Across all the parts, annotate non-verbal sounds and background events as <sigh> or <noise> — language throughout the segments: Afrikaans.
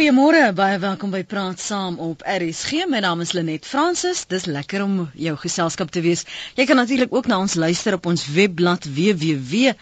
Goeiemôre, baie welkom by Praat Saam op RSG. My naam is Lenet Fransis. Dis lekker om jou geselskap te wees. Jy kan natuurlik ook na ons luister op ons webblad www.rsg.co.za.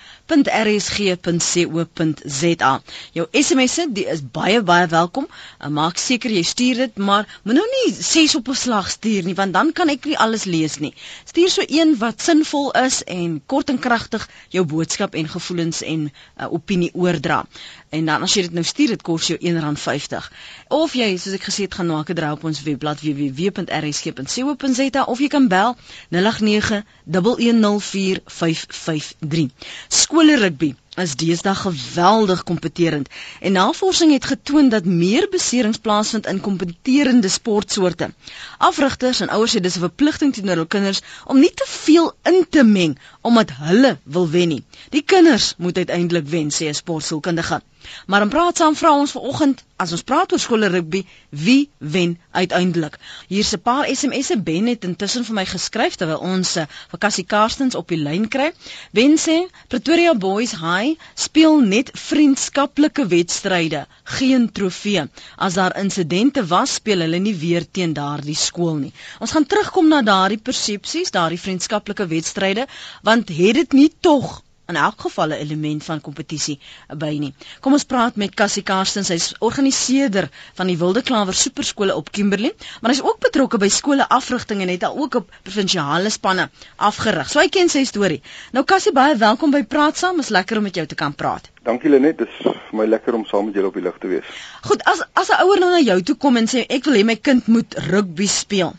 Jou SMS'e, die is baie baie welkom. En maak seker jy stuur dit, maar moet nou nie ses op 'n slag stuur nie, want dan kan ek nie alles lees nie. Stuur so een wat sinvol is en kort en kragtig jou boodskap en gevoelens en uh, opinie oordra. En dan as jy dit nou stuur, dit kos jou R1.50. Of jy, soos ek gesê het, gaan maak 'n draai op ons webblad www.rsg.co.za of jy kan bel 089 1104553. Skole rugby is deesdae geweldig kompeterend en navorsing het getoon dat meer beserings plaasvind in kompeterende sportsoorte. Afrigters en ouers sê dis 'n verpligting teenoor hul kinders om nie te veel in te meng omdat hulle wil wen nie. Die kinders moet uiteindelik wen, sê 'n sportsielkundige. Maar in praat saam vra ons vanoggend, as ons praat oor skole rugby, wie wen uiteindelik? Hier's 'n paar SMS'e Ben het intussen vir my geskryf terwyl ons uh, vir Cassie Karstens op die lyn kry. Ben sê Pretoria Boys High speel net vriendskaplike wedstryde, geen trofee. As daar insidente was, speel hulle nie weer teen daardie skool nie. Ons gaan terugkom na daardie persepsies, daardie vriendskaplike wedstryde, want het dit nie tog in elk geval 'n element van kompetisie by nie. Kom ons praat met Cassie Karstens, hy's organiseerder van die Wilde Klawer Superskole op Kimberley, maar hy's ook betrokke by skole afrigting en het al ook op provinsiale spanne afgerig. So hy ken sy storie. Nou Cassie, baie welkom by Praat Saam. Is lekker om met jou te kan praat. Dankie Lenet, dis vir my lekker om saam met julle op die lug te wees. Goed, as as 'n ouer nou na jou toe kom en sê ek wil hê my kind moet rugby speel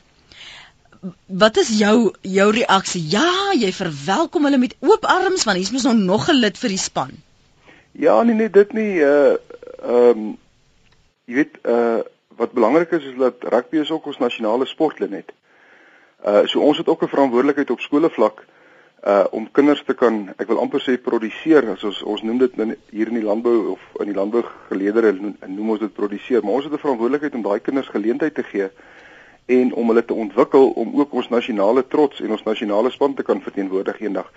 wat is jou jou reaksie? Ja, jy verwelkom hulle met oop arms want hier's mos nou nog 'n lid vir die span. Ja, nee nee, dit nie uh ehm um, jy weet uh wat belangrik is is dat rugby is ook ons nasionale sport net. Uh so ons het ook 'n verantwoordelikheid op skoolvlak uh om kinders te kan ek wil amper sê produseer as ons ons noem dit hier in die landbou of in die landbou geleedere noem, noem ons dit produseer maar ons het 'n verantwoordelikheid om daai kinders geleentheid te gee en om hulle te ontwikkel om ook ons nasionale trots en ons nasionale span te kan verteenwoordig eendag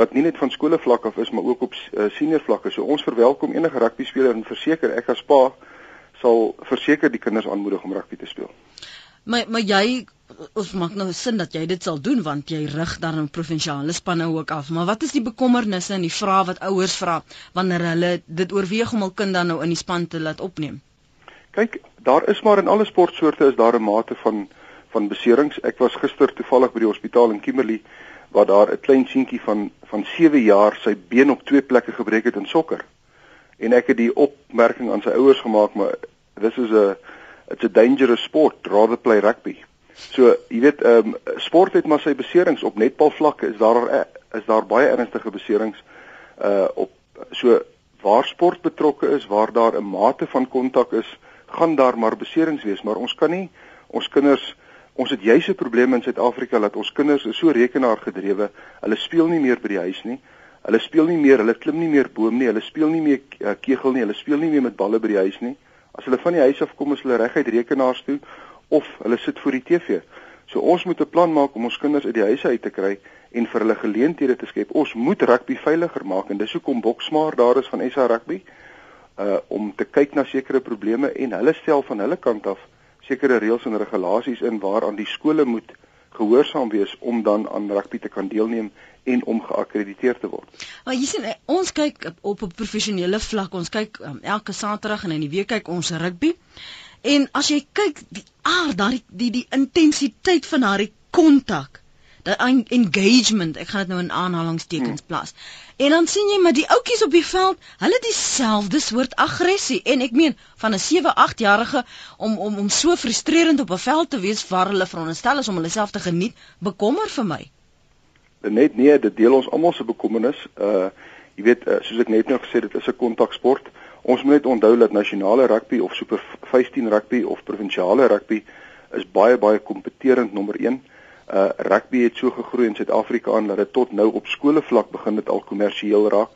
wat nie net van skole vlak af is maar ook op uh, senior vlakke. So ons verwelkom enige rugby speler en verseker ek as pa sal verseker die kinders aanmoedig om rugby te speel. Maar maar jy of maak nou sin dat jy dit sal doen want jy rig dan 'n provinsiale spanne ook af. Maar wat is die bekommernisse en die vrae wat ouers vra wanneer hulle dit oorweeg om hul kind dan nou in die span te laat opneem? Kyk, daar is maar in alle sportsoorte is daar 'n mate van van beserings. Ek was gister toevallig by die hospitaal in Kimberley waar daar 'n klein seentjie van van 7 jaar sy been op twee plekke gebreek het in sokker. En ek het die opmerking aan sy ouers gemaak, maar this is a it's a dangerous sport, rather play rugby. So, jy weet, ehm um, sport het maar sy beserings op netbal vlakke is daar is daar baie ernstige beserings uh op so waar sport betrokke is, waar daar 'n mate van kontak is, gaan daar maar beserings wees, maar ons kan nie ons kinders Ons het juis 'n probleem in Suid-Afrika dat ons kinders is so rekenaargedrewe. Hulle speel nie meer by die huis nie. Hulle speel nie meer, hulle klim nie meer boom nie, hulle speel nie meer uh, kegel nie, hulle speel nie meer met balle by die huis nie. As hulle van die huis af kom, is hulle reguit rekenaars toe of hulle sit voor die TV. So ons moet 'n plan maak om ons kinders uit die huise uit te kry en vir hulle geleenthede te skep. Ons moet rugby veiliger maak en dis hoekom Boksmaar daar is van SA Rugby uh om te kyk na sekere probleme en hulle stel van hulle kant af sekere reëls en regulasies in waaraan die skole moet gehoorsaam wees om dan aan rugby te kan deelneem en om geakkrediteer te word. Maar jy sien ons kyk op 'n professionele vlak, ons kyk um, elke Saterdag en in die week kyk ons rugby. En as jy kyk die aard, daai die die intensiteit van daai kontak dat engagement, ek gaan dit nou in aanhalingstekens hmm. plaas. En dan sien jy maar die ouetjies op die veld, hulle dieselfde soort aggressie en ek meen van 'n 7-8 jarige om om om so frustrerend op 'n veld te wees waar hulle veronderstel is om hulle self te geniet, bekommer vir my. Net nee, dit deel ons almal se bekommernis. Uh jy weet, uh, soos ek net nou gesê het, dit is 'n kontaksport. Ons moet net onthou dat nasionale rugby of super 15 rugby of provinsiale rugby is baie baie kompeterend nommer 1 uh rugby het so gegroei in Suid-Afrika aan dat dit tot nou op skolevlak begin dit al kommersieel raak.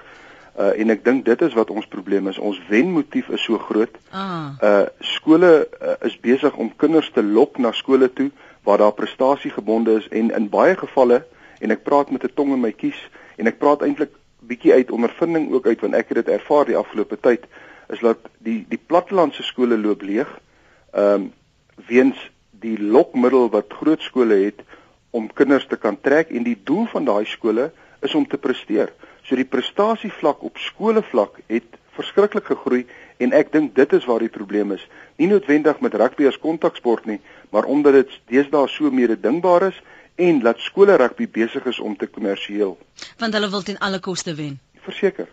Uh en ek dink dit is wat ons probleem is. Ons wenmotief is so groot. Ah. Uh skole uh, is besig om kinders te lok na skole toe waar daar prestasiegebonde is en in baie gevalle en ek praat met 'n tong in my kies en ek praat eintlik bietjie uit ondervinding ook uit want ek het dit ervaar die afgelope tyd is dat die die plattelandse skole loop leeg. Ehm um, weens die lokmiddel wat groot skole het om kinders te kan trek en die doel van daai skole is om te presteer. So die prestasievlak op skolevlak het verskriklik gegroei en ek dink dit is waar die probleem is. Nie noodwendig met rugby as kontaksport nie, maar omdat dit deesdae so mededingbaar is en dat skole rugby besig is om te kommersieel. Want hulle wil ten alle koste wen. Verseker.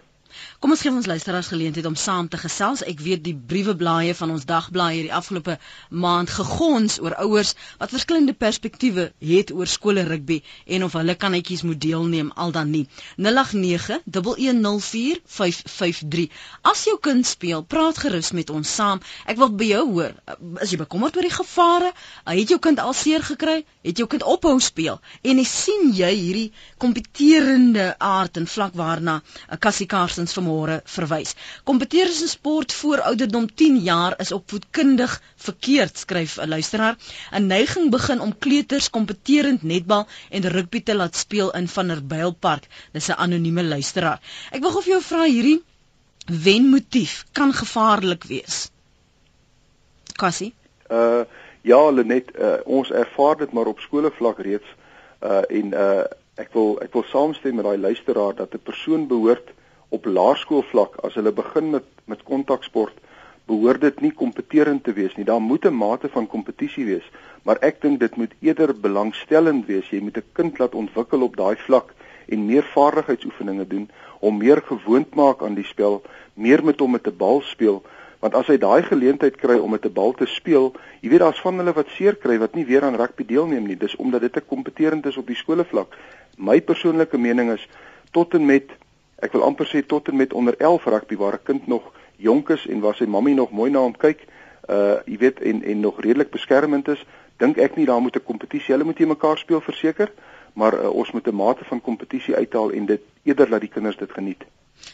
Kom ons gee ons luisteraars geleentheid om saam te gesels. Ek weet die brieweblaaie van ons dagblaaie hierdie afgelope maand gegons oor ouers wat verskillende perspektiewe het oor skole rugby en of hulle kannetjies moet deelneem al dan nie. 0891104553. As jou kind speel, praat gerus met ons saam. Ek wil by jou hoor, is jy bekommerd oor die gevare? Het jou kind al seer gekry? Het jou kind ophou speel? En sien jy hierdie kompeterende aard en vlak waarna 'n Cassie Carson Parsons vanmôre verwys. Kompeterende sport voor ouderdom 10 jaar is opvoedkundig verkeerd, skryf 'n luisteraar. 'n Neiging begin om kleuters kompeterend netbal en rugby te laat speel in Vanderbijlpark. Dis 'n anonieme luisteraar. Ek wil of jy vra hierdie wenmotief kan gevaarlik wees. Cassie? Uh ja, Lenet, uh, ons ervaar dit maar op skoolvlak reeds uh en uh ek wil ek wil saamstem met daai luisteraar dat 'n persoon behoort op laerskoolvlak as hulle begin met met kontaksport behoort dit nie kompeterend te wees nie. Daar moet 'n mate van kompetisie wees, maar ek dink dit moet eerder belangstellend wees. Jy moet 'n kind laat ontwikkel op daai vlak en meer vaardigheidsoefeninge doen om meer gewoond maak aan die spel, meer met hom met 'n bal speel, want as hy daai geleentheid kry om met 'n bal te speel, jy weet daar's van hulle wat seer kry wat nie weer aan rugby deelneem nie. Dis omdat dit 'n kompeterend is op die skoolvlak. My persoonlike mening is tot en met ek wil amper sê tot en met onder 11 rugby waar 'n kind nog jonk is en waar sy mammie nog mooi na hom kyk, uh jy weet en en nog redelik beskermend is, dink ek nie daar moet 'n kompetisie, hulle moet hier mekaar speel verseker, maar uh, ons moet 'n mate van kompetisie uithaal en dit eerder laat die kinders dit geniet.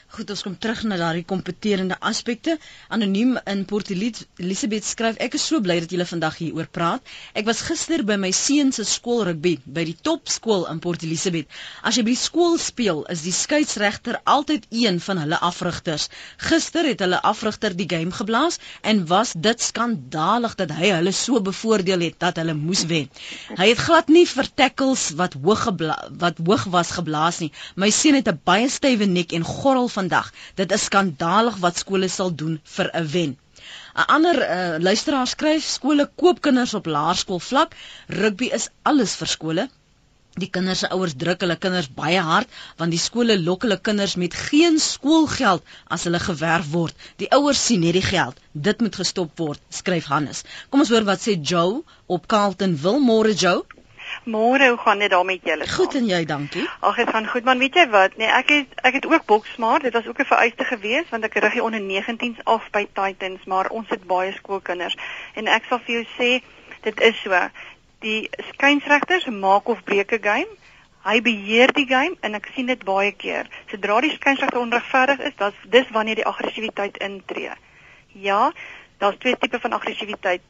Goed, ons kom terug na daardie kompeterende aspekte. Anoniem in Port Elizabeth skryf: Ek is so bly dat julle vandag hier oor praat. Ek was gister by my seun se skool rugby by die topskool in Port Elizabeth. As jy by die skool speel, is die skeieregter altyd een van hulle afrigters. Gister het hulle afrigter die game geblaas en was dit skandalig dat hy hulle so bevoordeel het dat hulle moes wen. Hy het glad nie vir tackles wat hoog wat hoog was geblaas nie. My seun het 'n baie stywe nek en gorrel vandag. Dit is skandalig wat skole sal doen vir 'n wen. 'n Ander uh, luisteraar skryf skole koop kinders op laerskoolvlak. Rugby is alles vir skole. Die kinders se ouers druk hulle kinders baie hard want die skole lok hulle kinders met geen skoolgeld as hulle gewerf word. Die ouers sien net die geld. Dit moet gestop word, skryf Hannes. Kom ons hoor wat sê Joe op Carlton Wilmore Joe. Môre, hoe gaan dit daar met julle? Goed en jy, dankie. Ag, dit gaan goed, man. Weet jy wat? Nee, ek het ek het ook boksmaar. Dit was ook 'n vereiste gewees want ek rig hier onder 19s af by Titans, maar ons het baie skoolkinders en ek sal vir jou sê, dit is so. Die skynsregters maak of breek 'n game. Hy beheer die game en ek sien dit baie keer. Sodra die skynsregter onregverdig is, dis dis wanneer die aggressiwiteit intree. Ja, daar's twee tipe van aggressiwiteit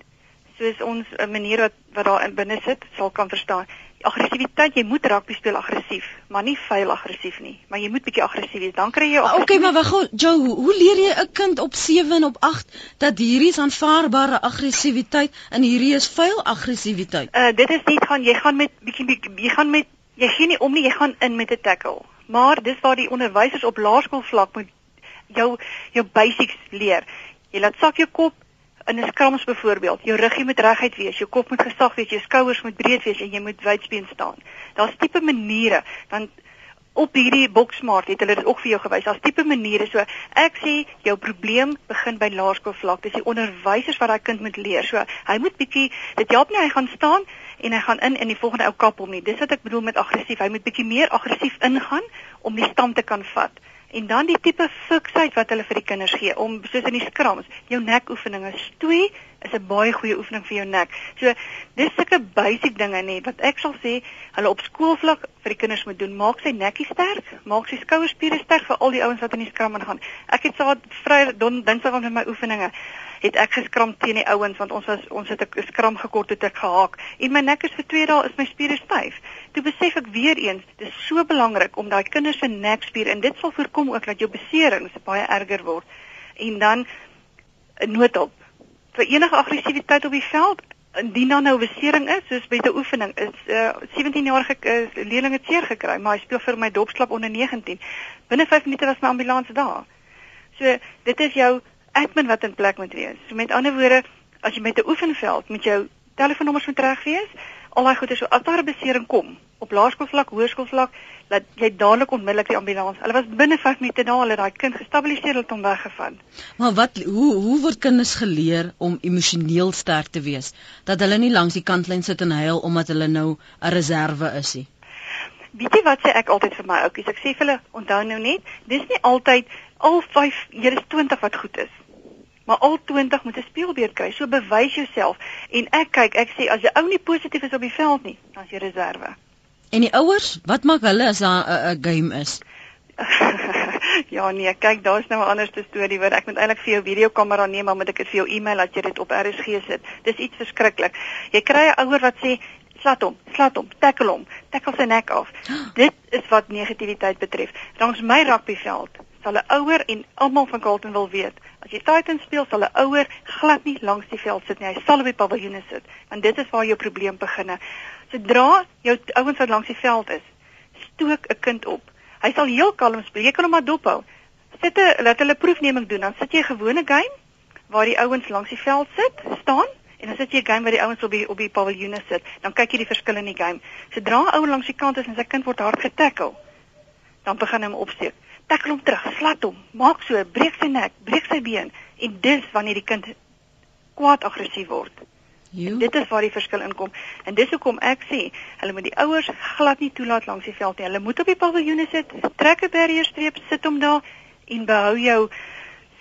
soos ons 'n eh, manier wat wat daar in binne sit sal kan verstaan. Aggressiwiteit, jy moet rugby speel aggressief, maar nie vuil aggressief nie, maar jy moet bietjie aggressief wees. Dan kry jy aggressief. Okay, maar wag, Joe, hoe, hoe leer jy 'n kind op 7 en op 8 dat hierdie is aanvaarbare aggressiwiteit en hierdie is vuil aggressiwiteit? Uh dit is nie gaan jy gaan met bietjie jy gaan met jy gee nie om nie, jy gaan in met 'n tackle. Maar dis waar die onderwysers op laerskoolvlak moet jou jou basics leer. Jy laat sak jou kop, in 'n skrams byvoorbeeld, jou ruggie moet reguit wees, jou kop moet gesag wees, jou skouers moet breed wees en jy moet wydspeen staan. Daar's tipe maniere want op hierdie boksmaat het hulle dit ook vir jou gewys. Daar's tipe maniere. So ek sê jou probleem begin by laerskoolvlak. Dis die onderwysers wat daai kind moet leer. So hy moet bietjie dit help nie hy gaan staan en hy gaan in in die volgende ou kap hom nie. Dis wat ek bedoel met aggressief. Hy moet bietjie meer aggressief ingaan om die stand te kan vat. En dan die tipe fiksheid wat hulle vir die kinders gee om soos in die skrams, jou nekoefeninge stoei is 'n baie goeie oefening vir jou nek. So dis sulke basiese dinge net wat ek sal sê hulle op skoolvlak vir die kinders moet doen. Maak sy nekkie sterk, maak sy skouerspiere sterk vir al die ouens wat in die skram gaan. Ek het saad vry dinsdag met my oefeninge het ek geskram teen die ouens want ons was ons het 'n skram gekort het ek gehaak en my nek is vir 2 dae is my spiere styf. Toe besef ek weer eens dis so belangrik om daai kinders se nekspier en dit sal voorkom ook dat jou beserings baie erger word. En dan 'n noodhulp vir enige aggressiwiteit op die veld. Indien dan nou besering is, soos by 'n oefening, is 'n uh, 17-jarige uh, leerling het seer gekry, maar hy speel vir my dopslap onder 19. Binne 5 minute was my ambulans daar. So dit is jou admin wat in plek moet wees. So met ander woorde, as jy met 'n oefenveld met jou telefoonnommers moet reg wees, al daai goeie so as daar 'n besering kom op laerskoolvlak, hoërskoolvlak, dat jy dadelik onmiddellik die ambulans. Hulle was binne 5 minute daar, hulle daai kind gestabiliseer het om weggevat. Maar wat hoe hoe word kinders geleer om emosioneel sterk te wees dat hulle nie langs die kantlyn sit en huil omdat hulle nou 'n reserve is nie? Weet jy wat sê ek altyd vir my ouppies? Ek sê vir hulle, onthou nou net, dis nie altyd al 5, hier is 20 wat goed is maar al 20 moet 'n speelbeurt kry. So bewys jouself. En ek kyk, ek sê as jy ou nie positief is op die veld nie, dan is jy reserve. En die ouers, wat maak hulle as daar 'n game is? <laughs> ja nee, kyk, daar's nou 'n ander storie waar ek moet eintlik vir jou videokamera neem, maar moet ek dit vir jou e-mail dat jy dit op RSG sit. Dis iets verskriklik. Jy kry 'n ouer wat sê slat hom, slat hom, tackle hom, tackle sy nek af. <gasps> Dit is wat negativiteit betref. Langs my rugbyveld sal 'n ouer en almal van Carlton wil weet, as jy Titans speel, sal 'n ouer glad nie langs die veld sit nie. Hy sal op die paviljoene sit, want dit is waar jou probleem begin. Sodra jou ouens wat langs die veld is, stook 'n kind op. Hy sal heel kalm speel. Jy kan hom maar dophou. Sit 'n laat hulle proefneming doen. Dan sit jy 'n gewone game waar die ouens langs die veld sit, staan en dan sit jy 'n game waar die ouens op die op die paviljoene sit. Dan kyk jy die verskil in die game. Sodra 'n ou langs die kant is en sy kind word hard getackle, dan begin hy hom opsteek tackle hom terug, slat hom, maak so, breek sy nek, breek sy been en dis wanneer die kind kwaad aggressief word. Dit is waar die verskil inkom en dis hoekom ek sê hulle moet die ouers glad nie toelaat langs die veld nie. Hulle moet op die paviljoene sit, trek 'n barrierstreep, sit hom daar en behou jou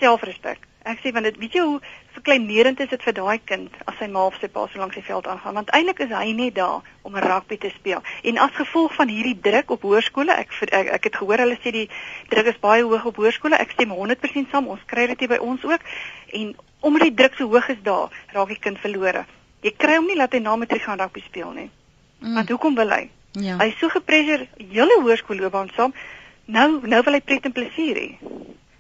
selfrespek. Ek sê want dit weet jy hoe verkleinerend is dit vir daai kind as sy ma of sy pa so langs die veld aangaan want eintlik is hy net daar om rugby te speel. En as gevolg van hierdie druk op hoërskole, ek, ek ek het gehoor hulle sê die druk is baie hoog op hoërskole. Ek stem 100% saam. Ons kry dit hier by ons ook. En omdat die druk so hoog is daar, raak die kind verlore. Jy kry hom nie laat hy na matriek gaan rugby speel nie. Mm. Want hoekom wil hy? Ja. Hy is so gepresseer hele hoërskoolloopbaan saam. Nou nou wil hy pret en plesier hê.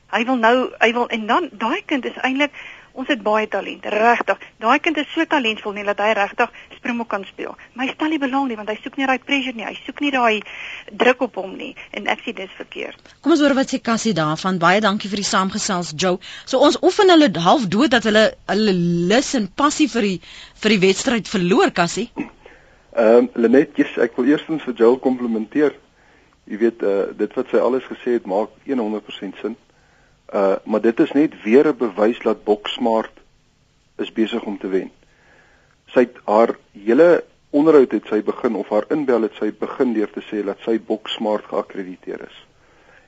Hy wil nou hy wil en dan daai kind is eintlik ons het baie talent, regtig. Daai kind is so talentvol nie dat hy regtig springbok kan speel. Maar hy stel nie belang nie want hy soek nie daai pressure nie. Hy soek nie daai druk op hom nie en ek sê dis verkeerd. Kom ons hoor wat sê Cassie daarvan. Baie dankie vir die saamgesels, Joe. So ons oefen hulle half dood dat hulle hulle lus en passie vir die vir die wedstryd verloor, Cassie. Ehm um, Lenet, yes, ek wil eerstens vir Joe komplimenteer. Jy weet uh dit wat sy alles gesê het maak 100% sin. Uh maar dit is net weer 'n bewys dat Boksmart is besig om te wen. Sy het haar hele onderhoud het sy begin of haar inbel het sy begin deur te sê dat sy Boksmart geakkrediteer is.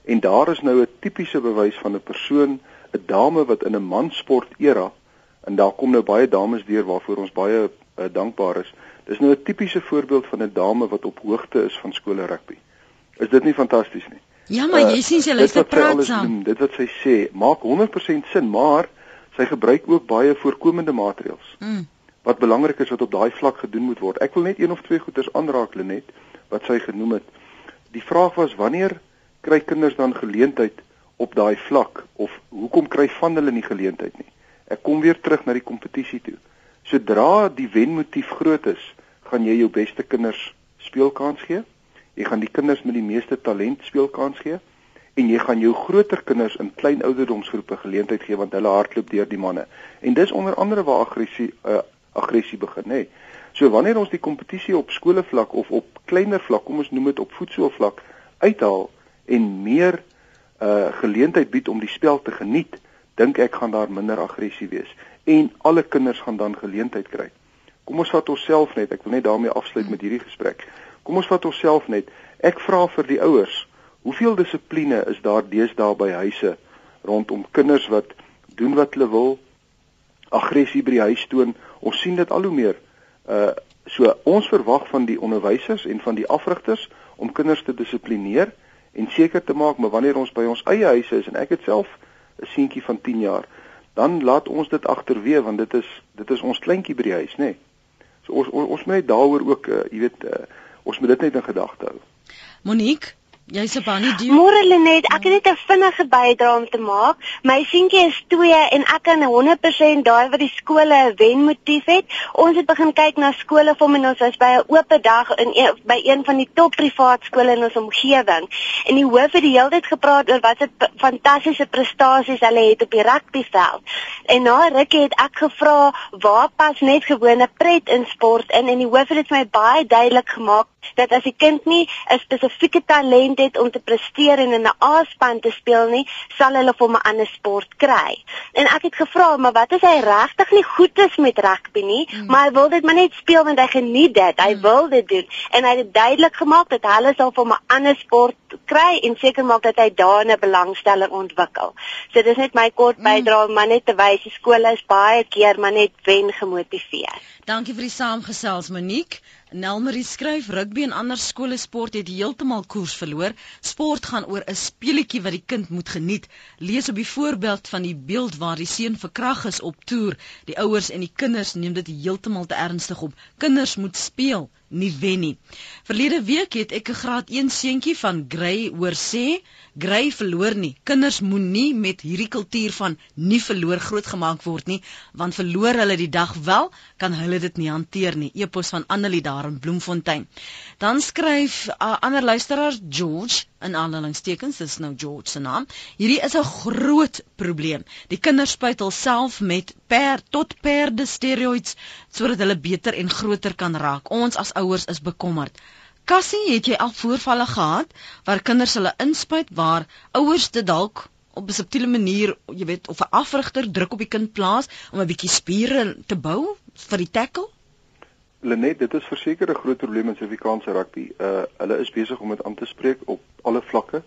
En daar is nou 'n tipiese bewys van 'n persoon, 'n dame wat in 'n mansport era en daar kom nou baie dames deur waarvoor ons baie uh, dankbaar is. Dis nou 'n tipiese voorbeeld van 'n dame wat op hoogte is van skole rugby. Is dit nie fantasties nie? Ja, maar jy uh, sien sy luister praat saam. Dit wat sy sê maak 100% sin, maar sy gebruik ook baie voorkomende maatreëls. Mm. Wat belangrik is wat op daai vlak gedoen moet word. Ek wil net een of twee goeters aanraak Lenet wat sy genoem het. Die vraag was wanneer kry kinders dan geleentheid op daai vlak of hoekom kry van hulle nie geleentheid nie? Ek kom weer terug na die kompetisie toe. Sodra die wenmotief groot is, gaan jy jou beste kinders speelkans gee. Jy gaan die kinders met die meeste talent speelkans gee en jy gaan jou groter kinders in klein ouderdomsgroepe geleentheid gee want hulle hardloop deur die manne. En dis onder andere waar aggressie uh, aggressie begin, nê. Nee. So wanneer ons die kompetisie op skoolvlak of op kleiner vlak, kom ons noem dit op voetsoolvlak uithaal en meer uh geleentheid bied om die spel te geniet, dink ek gaan daar minder aggressie wees en alle kinders gaan dan geleentheid kry. Kom ons vat onsself net, ek wil net daarmee afsluit met hierdie gesprek. Kom ons vat onsself net. Ek vra vir die ouers, hoeveel dissipline is daar deesdae by huise rondom kinders wat doen wat hulle wil, aggressie by die huis toon. Ons sien dit al hoe meer. Uh so ons verwag van die onderwysers en van die afrigters om kinders te dissiplineer en seker te maak maar wanneer ons by ons eie huise is en ek het self 'n seentjie van 10 jaar, dan laat ons dit agterweë want dit is dit is ons kleintjie by die huis, nê. Nee. So ons ons, ons moet net daaroor ook uh, jy weet uh, ons moet dit net in gedagte hou. Monique, Jy's 'n Bonnie Dio. Môre Lenet, ek het net 'n vinnige bydrae om te maak. My seentjie is 2 en ek kan 100% daai wat die skole 'n wenmotief het. Ons het begin kyk na skole vir hom en ons was by 'n oop dag in een, by een van die top privaat skole in ons omgewing. En die hoof het die hele tyd gepraat oor wat 'n fantastiese prestasies hulle het op die rugbyveld. En na rukkie het ek gevra, "Waar pas net gewone pret in sport in?" En die hoof het dit vir my baie duidelik gemaak dat as die kind nie 'n spesifieke talent het om te presteer en in 'n A-span te speel nie, sal hulle vir 'n ander sport kry. En ek het gevra, maar wat as hy regtig nie goed is met rugby nie, mm. maar hy wil dit maar net speel want hy geniet dit. Hy mm. wil dit doen en hy het duidelik gemaak dat hulle sal vir 'n ander sport kry en seker maak dat hy daarin 'n belangstelling ontwikkel. So dis net my kort mm. bydrae, maar net te wys die skole is baie keer maar net wen gemotiveer. Dankie vir die saamgesels Monique. Nelmarie skryf rugby en ander skole sport het heeltemal koers verloor. Sport gaan oor 'n speletjie wat die kind moet geniet. Lees op die voorbeeld van die beeld waar die seun verkrag is op toer. Die ouers en die kinders neem dit heeltemal te ernstig op. Kinders moet speel, nie wen nie. Verlede week het ek 'n graad 1 seentjie van Grey hoor sê, Grey verloor nie. Kinders moenie met hierdie kultuur van nie verloor grootgemaak word nie, want verloor hulle die dag wel, kan hulle dit nie hanteer nie. Epos van Annelie daar in Bloemfontein. Dan skryf 'n uh, ander luisteraar George in aanhalingstekens, dis nou George se naam. Hierdie is 'n groot probleem. Die kinders spuit hulself met per tot perde steroids sodat hulle beter en groter kan raak. Ons as ouers is bekommerd. Cassie, het jy al voorvalle gehad waar kinders hulle inspuit waar ouers dit dalk op 'n subtiele manier, jy weet, of 'n afrigter druk op die kind plaas om 'n bietjie spiere te bou vir die tackle? Lenet, dit is verseker 'n groot probleem in Suid-Afrikaanse rugby. Uh hulle is besig om dit aan te spreek op alle vlakke.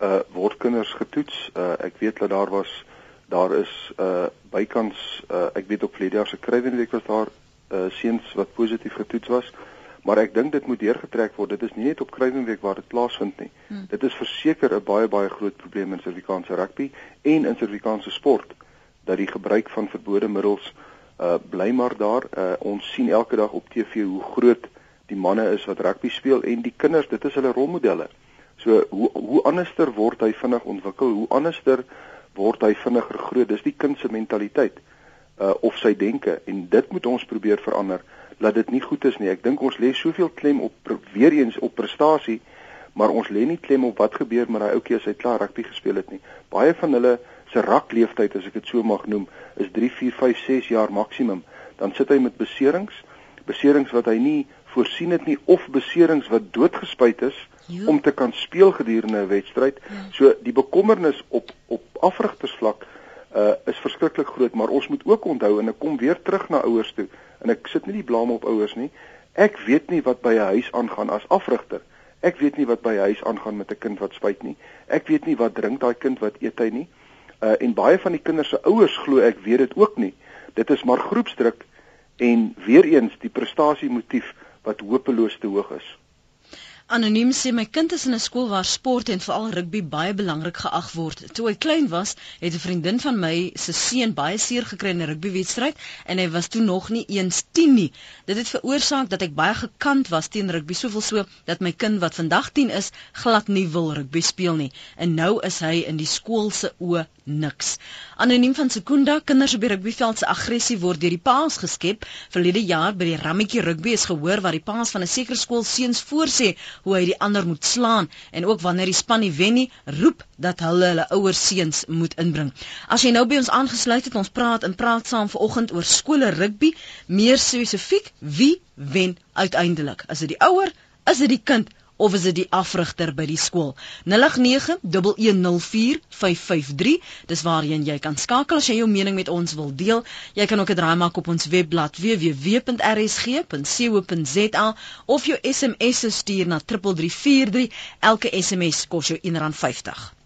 Uh word kinders getoets. Uh ek weet dat daar was daar is uh bykans uh ek weet op verlede jaar se Kruiwenweek was daar uh seuns wat positief getoets was. Maar ek dink dit moet deurgetrek word. Dit is nie net op Kruiwenweek waar dit plaasvind nie. Hmm. Dit is verseker 'n baie baie groot probleem in Suid-Afrikaanse rugby en in Suid-Afrikaanse sport dat die gebruik van verbode middels uh bly maar daar. Uh ons sien elke dag op TV hoe groot die manne is wat rugby speel en die kinders, dit is hulle rolmodelle. So hoe hoe anderster word hy vinnig ontwikkel? Hoe anderster word hy vinniger groot? Dis die kind se mentaliteit uh of sy denke en dit moet ons probeer verander dat dit nie goed is nie. Ek dink ons lê soveel klem op weer eens op prestasie, maar ons lê nie klem op wat gebeur met daai ouetjie as hy klaar rugby gespeel het nie. Baie van hulle se rakleeftyd as ek dit so mag noem, is 3, 4, 5, 6 jaar maksimum. Dan sit hy met beserings, beserings wat hy nie voorsien het nie of beserings wat doodgespuit is jo. om te kan speel gedurende 'n wedstryd. Ja. So die bekommernis op op afrigtersvlak uh is verskriklik groot, maar ons moet ook onthou en ek kom weer terug na ouers toe en ek sit nie die blame op ouers nie. Ek weet nie wat by 'n huis aangaan as afrigter. Ek weet nie wat by 'n huis aangaan met 'n kind wat spuit nie. Ek weet nie wat drink daai kind wat eet hy nie. Uh en baie van die kinders se ouers glo ek weet dit ook nie. Dit is maar groepsdruk en weer eens die prestasie motief wat hopeloos te hoog is. Anoniem sê my kind is in 'n skool waar sport en veral rugby baie belangrik geag word. Toe hy klein was, het 'n vriendin van my se seun baie seer gekry in 'n rugbywedstryd en hy was toe nog nie eens 10 nie. Dit het veroorsaak dat ek baie gekant was teen rugby, soveel so dat my kind wat vandag 10 is, glad nie wil rugby speel nie. En nou is hy in die skool se oë niks. Anoniem van Sekunda, kinders op die rugbyveld se aggressie word deur die paas geskep. Verlede jaar by die Rammetjie rugby is gehoor waar die paas van 'n sekere skool seuns voorsê hoe hy die ander moet slaan en ook wanneer die span nie wen nie, roep dat hulle hulle ouer seuns moet inbring. As jy nou by ons aangesluit het, ons praat en praat saam vanoggend oor skole rugby, meer spesifiek, wie wen uiteindelik? Is dit die ouer? Is dit die kind? Of is dit die afrigter by die skool 0891104553 dis waarheen jy kan skakel as jy jou mening met ons wil deel jy kan ook 'n draai maak op ons webblad www.rsg.co.za of jou SMS stuur na 3343 elke SMS kos jou R1.50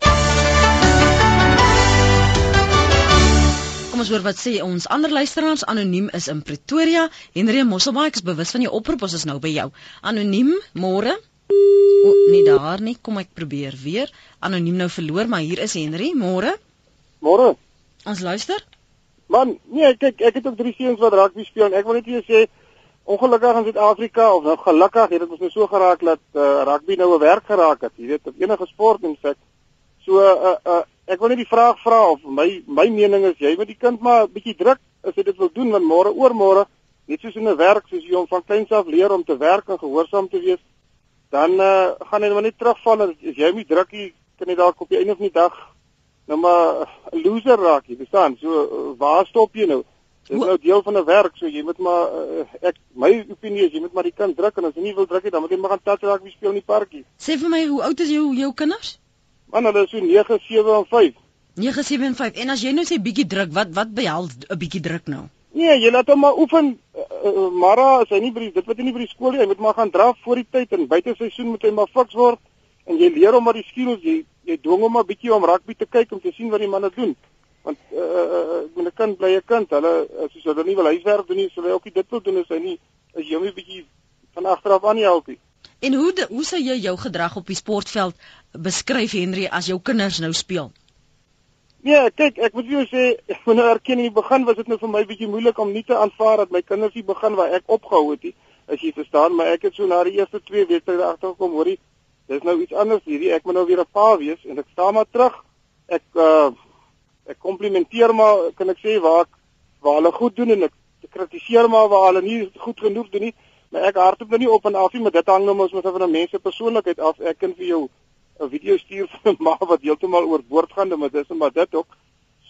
Kom ons hoor wat sê ons ander luisteraars anoniem is in Pretoria. Henry Mosselbaai, ek is bewus van jou oproep, ons is nou by jou. Anoniem, môre. O, nie daar nie. Kom ek probeer weer. Anoniem nou verloor, maar hier is Henry. Môre. Môre. Ons luister. Man, nee, kyk, ek het ook drie seuns wat rugby speel en ek wil net vir jou sê ongelukkig in Suid-Afrika of nou gelukkig het dit ons nou so geraak dat uh, rugby nou 'n werk geraak het. Jy weet, op enige sport in feite. So uh, uh, ek wil net die vraag vra of my my mening is jy moet die kind maar 'n bietjie druk as jy dit wil doen want môre oor môre net soos in 'n werk soos jy hom van kleins af leer om te werk en gehoorsaam te wees, dan uh, gaan hy maar net terugval as jy hom drukkie kan jy dalk op die einde van die dag nou maar 'n loser raak, jy verstaan? So uh, waar stop jy nou? Dit is nou deel van 'n werk, so jy moet maar uh, ek my opinie is jy moet maar die kind druk en as jy nie wil druk nie, dan moet jy maar gaan touch rugby speel in die parkie. Sê vir my, hoe oud is jou jou kinders? Man, hulle is so 9, 7 en 5. 9, 7 en 5. En as jy nou sê bietjie druk, wat wat behels 'n bietjie druk nou? Nee, jy laat hom maar oefen. Uh, uh, Mara, as hy nie by die, dit wat hy nie by die skool nie, hy moet maar gaan draf voor die tyd en buite seisoen moet hy maar fiks word. En jy leer hom maar die skills. Jy jy dwing hom maar bietjie om rugby te kyk om te sien wat die manne doen. Want uh, uh, 'n kind bly 'n kind hulle as hulle nie wil huiswerk doen nie sal hy ook nie dit wil doen as hy nie as jy hom 'n bietjie van agteraf aan help nie. En hoe de, hoe sou jy jou gedrag op die sportveld beskryf Henry as jou kinders nou speel Ja, kyk, ek moet jou sê, ek moet nou erken in die begin was dit nou vir my bietjie moeilik om nie te aanvaar dat my kinders nie begin waar ek opgehou het nie, as jy verstaan, maar ek het so na die eerste 2 wedstryde agtergekom, hoorie, dis nou iets anders hierdie. Ek moet nou weer 'n pa wees en ek staan maar terug. Ek uh, ek komplimenteer maar kan ek sê waar ek waar hulle goed doen en ek, kritiseer maar waar hulle nie goed genoeg doen nie. Maar ek hardop nou nie op en af nie maar dit hang nou mos met van 'n mens se persoonlikheid af. Ek kan vir jou 'n video stuur <laughs> van 'n ma wat heeltemal oorboord gaan maar dis maar dit ook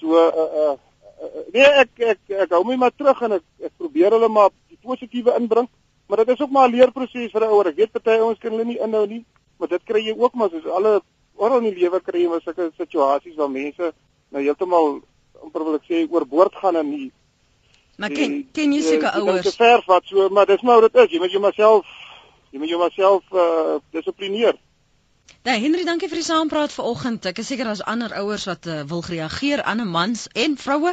so uh, uh, nee ek ek ek hou my maar terug en ek ek probeer hulle maar die positiewe inbring maar dit is ook maar 'n leerproses vir 'n ouer ek weet party ouens kan hulle nie inhou nie maar dit kry jy ook maar soos alle oral in die lewe kry jy maar sulke situasies waar mense nou heeltemal amper wil ek sê oorboord gaan en nie Maar ken ken jy seker ouers? Dit is ver wat so, maar dis maar dit is, jy moet jou myself jy moet jou myself uh, dissiplineer. Ja, Henry, dankie vir die saampraat vanoggend. Ek is seker daar's ander ouers wat uh, wil reageer 'n mans en vroue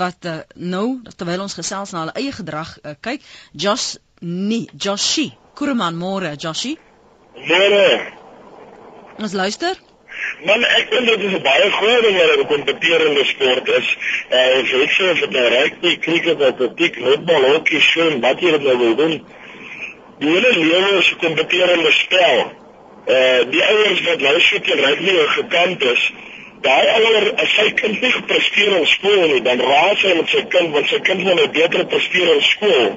wat uh, nou terwyl ons gesels na hulle eie gedrag uh, kyk. Josh nee, Joshi. Kureman môre, Joshi. Môre. Ons luister. Man, ek dink dit is 'n baie goeie ding wat 'n kompeterende sport is. Eh, uh, ek sê vir die rugby, cricket, atletiek, netbal, hockey, swem, wat jy nou wil doen. Die hele lewe is 'n kompeterende spel. Uh, die ouers wat nou so teen rugby gekant is, daai ouer as sy kind nie gepresteer in skool nie, dan raas hy met sy kind want sy kind moet nou beter presteer in skool.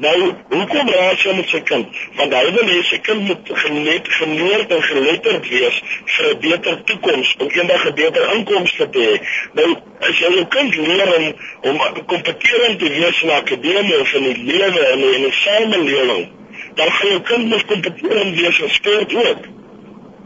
Nou, hoekom raas jy met sy kind? Want hy wil hê sy kind moet genet, geleerd en geletterd wees vir 'n beter toekoms, om eendag 'n beter inkomste te hê. Nou, as jy jou kind leer om om kompeterend te wees in akademie of in die lewe en in die samelewing, dan gaan jou kind mos kompeterend wees in sport ook.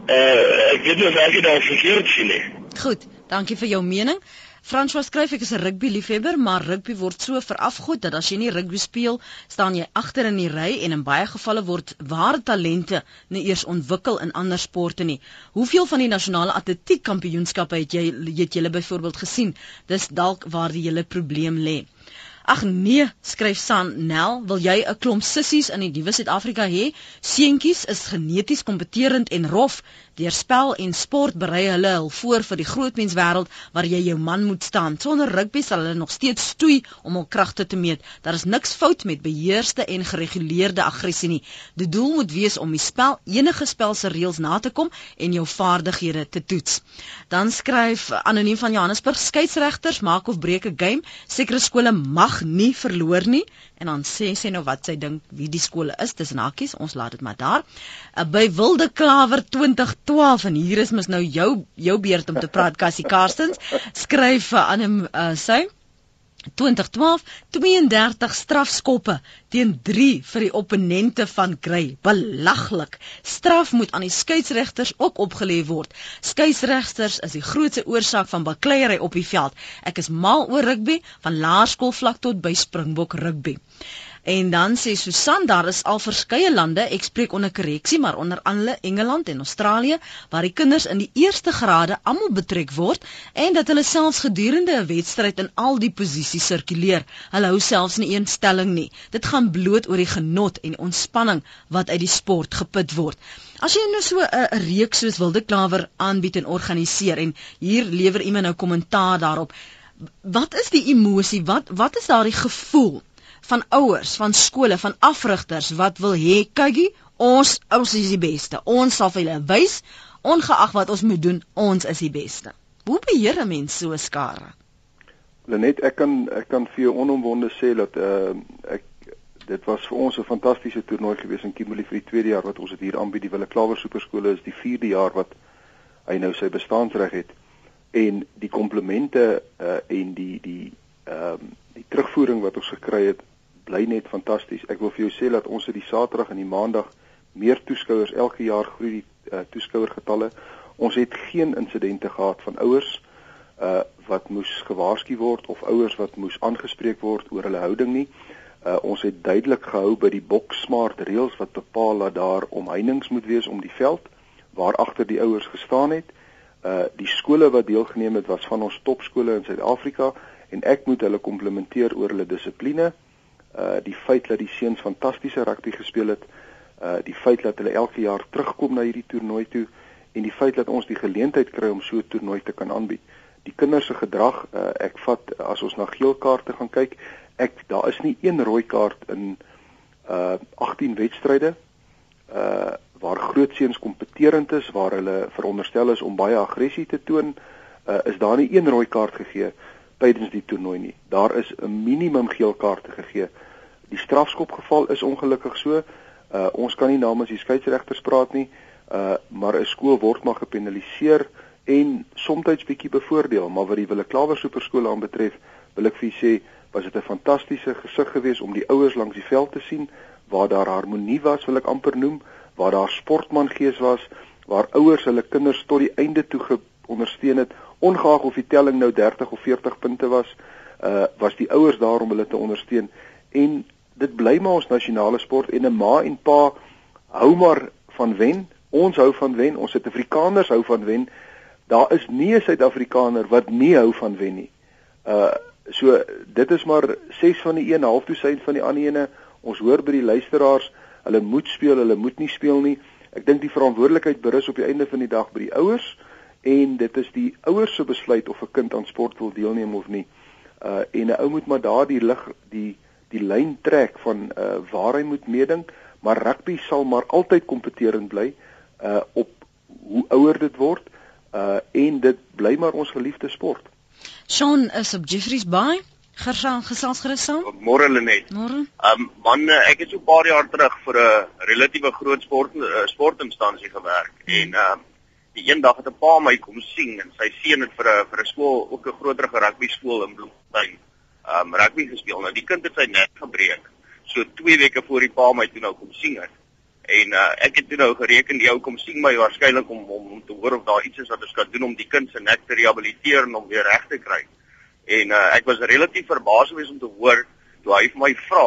Uh, ek weet nie of ek dit verkeerd sien nie. Goed, dankie vir jou mening. François skryf ek is 'n rugby liefhebber, maar rugby word so verafgod dat as jy nie rugby speel, staan jy agter in die ry en in baie gevalle word ware talente nie eers ontwikkel in ander sporte nie. Hoeveel van die nasionale atletiek kampioenskappe het jy het julle byvoorbeeld gesien? Dis dalk waar die hele probleem lê. Ag nee, skryf Sanel, wil jy 'n klomp sissies in die nuwe Suid-Afrika hê? Seentjies is geneties kompeterend en rof. Deur spel en sport berei hulle hul voor vir die grootmenswêreld waar jy jou man moet staan. Sonder rugby sal hulle nog steeds stoei om hul kragte te meet. Daar is niks fout met beheerste en gereguleerde aggressie nie. Die doel moet wees om die spel enige spel se reëls na te kom en jou vaardighede te toets. Dan skryf anoniem van Johannesburg skeieregters maak of breek 'n game. Sekere skole mag nie verloor nie en dan sê sy nou wat sy dink wie die skole is. Dis in hakkies. Ons laat dit maar daar. Uh, by Wilde Klawer 20 12 en hier is mos nou jou jou beurt om te praat Cassie Karstens skryf aan hom uh, sy 2012 32 strafskoppe teen 3 vir die opponente van Grey belaglik. Straf moet aan die skeieregters ook opgelê word. Skeieregters is die grootste oorsaak van bakleierery op die veld. Ek is mal oor rugby van laerskoolvlak tot by Springbok rugby En dan sê Susan daar is al verskeie lande, ek spreek onder korreksie, maar onder andere Engeland en Australië waar die kinders in die eerste grade almal betrek word en dat hulle selfs gedurende 'n wedstryd in al die posisies sirkuleer. Hulle hou selfs nie een stelling nie. Dit gaan bloot oor die genot en ontspanning wat uit die sport geput word. As jy nou so 'n reeks soos Wilde Klawer aanbied en organiseer en hier lewer iemand nou kommentaar daarop, wat is die emosie? Wat wat is daardie gevoel? Van ouers, van skole, van afrigters wat wil hê kykie, ons ons is die beste. Ons sal vir julle wys ongeag wat ons moet doen, ons is die beste. Hoe beheer 'n mens so 'n skare? Lenet, ek kan ek kan vir jou onomwonde sê dat uh ek dit was vir ons 'n fantastiese toernooi gewees in Kimberley vir die tweede jaar wat ons dit hier aanbied. Die Wille Klawer Superskole is die 4de jaar wat hy nou sy bestaansreg het en die komplimente uh en die die ehm um, die terugvoering wat ons gekry het bly net fantasties. Ek wil vir jou sê dat ons het die Saterdag en die Maandag meer toeskouers elke jaar groei die uh, toeskouergetalle. Ons het geen insidente gehad van ouers uh wat moes gewaarsku word of ouers wat moes aangespreek word oor hulle houding nie. Uh ons het duidelik gehou by die box smart reëls wat bepaal dat daar omheinings moet wees om die veld waar agter die ouers gestaan het. Uh die skole wat deelgeneem het was van ons topskole in Suid-Afrika en ek moet hulle komplimenteer oor hulle dissipline. Uh die feit dat die seuns fantastiese rugby gespeel het, uh die feit dat hulle elke jaar terugkom na hierdie toernooi toe en die feit dat ons die geleentheid kry om so 'n toernooi te kan aanbied. Die kinders se gedrag, uh, ek vat as ons na geel kaarte gaan kyk, ek daar is nie een rooi kaart in uh 18 wedstryde uh waar groot seuns kompeterend is, waar hulle veronderstel is om baie aggressie te toon, uh is daar nie een rooi kaart gegee tydens die toernooi nie. Daar is 'n minimum geel kaarte gegee. Die strafskopgeval is ongelukkig so. Uh ons kan nie namens die skeieregters praat nie. Uh maar 'n skool word maar gepenaliseer en soms bietjie bevoordeel, maar wat die Wille Klawer Superskool aanbetref, wil ek vir sê, was dit 'n fantastiese gesig geweest om die ouers langs die veld te sien waar daar harmonie was, wil ek amper noem, waar daar sportmangees was, waar ouers hulle kinders tot die einde toe ondersteun het ongeag of die telling nou 30 of 40 punte was, uh was die ouers daar om hulle te ondersteun en dit bly maar ons nasionale sport en 'n ma en pa hou maar van wen. Ons hou van wen. Ons Suid-Afrikaners hou van wen. Daar is nie 'n Suid-Afrikaner wat nie hou van wen nie. Uh so dit is maar 6 van die 1 half dosyn van die ander ene. Ons hoor by die luisteraars, hulle moet speel, hulle moet nie speel nie. Ek dink die verantwoordelikheid berus op die einde van die dag by die ouers en dit is die ouers se besluit of 'n kind aan sport wil deelneem of nie. Uh en 'n ou moet maar daardie lig die die lyn trek van uh waar hy moet meeding, maar rugby sal maar altyd kompeterend bly uh op hoe ouer dit word uh en dit bly maar ons geliefde sport. Sean is op Jeffrey's Bay. Gersaan gesels gerus saam. Môre Lenet. Môre. Um man, ek het so 'n paar jaar terug vir 'n relatiewe groot sport uh, sportinstansie gewerk hmm. en um die eendag het 'n pa my kom sien en sy seun het vir 'n vir 'n skool ook 'n groter rugby skool in Bloemfontein um rugby gespeel. Nou die kind het sy nek gebreek. So 2 weke voor die pa my toe nou kom sien het. En uh, ek het toe nou gereken die ou kom sien my waarskynlik om, om om te hoor of daar iets is wat ons kan doen om die kind se nek te rehabiliteer en om weer reg te kry. En uh, ek was relatief verbaas geweest om te hoor toe hy vir my vra,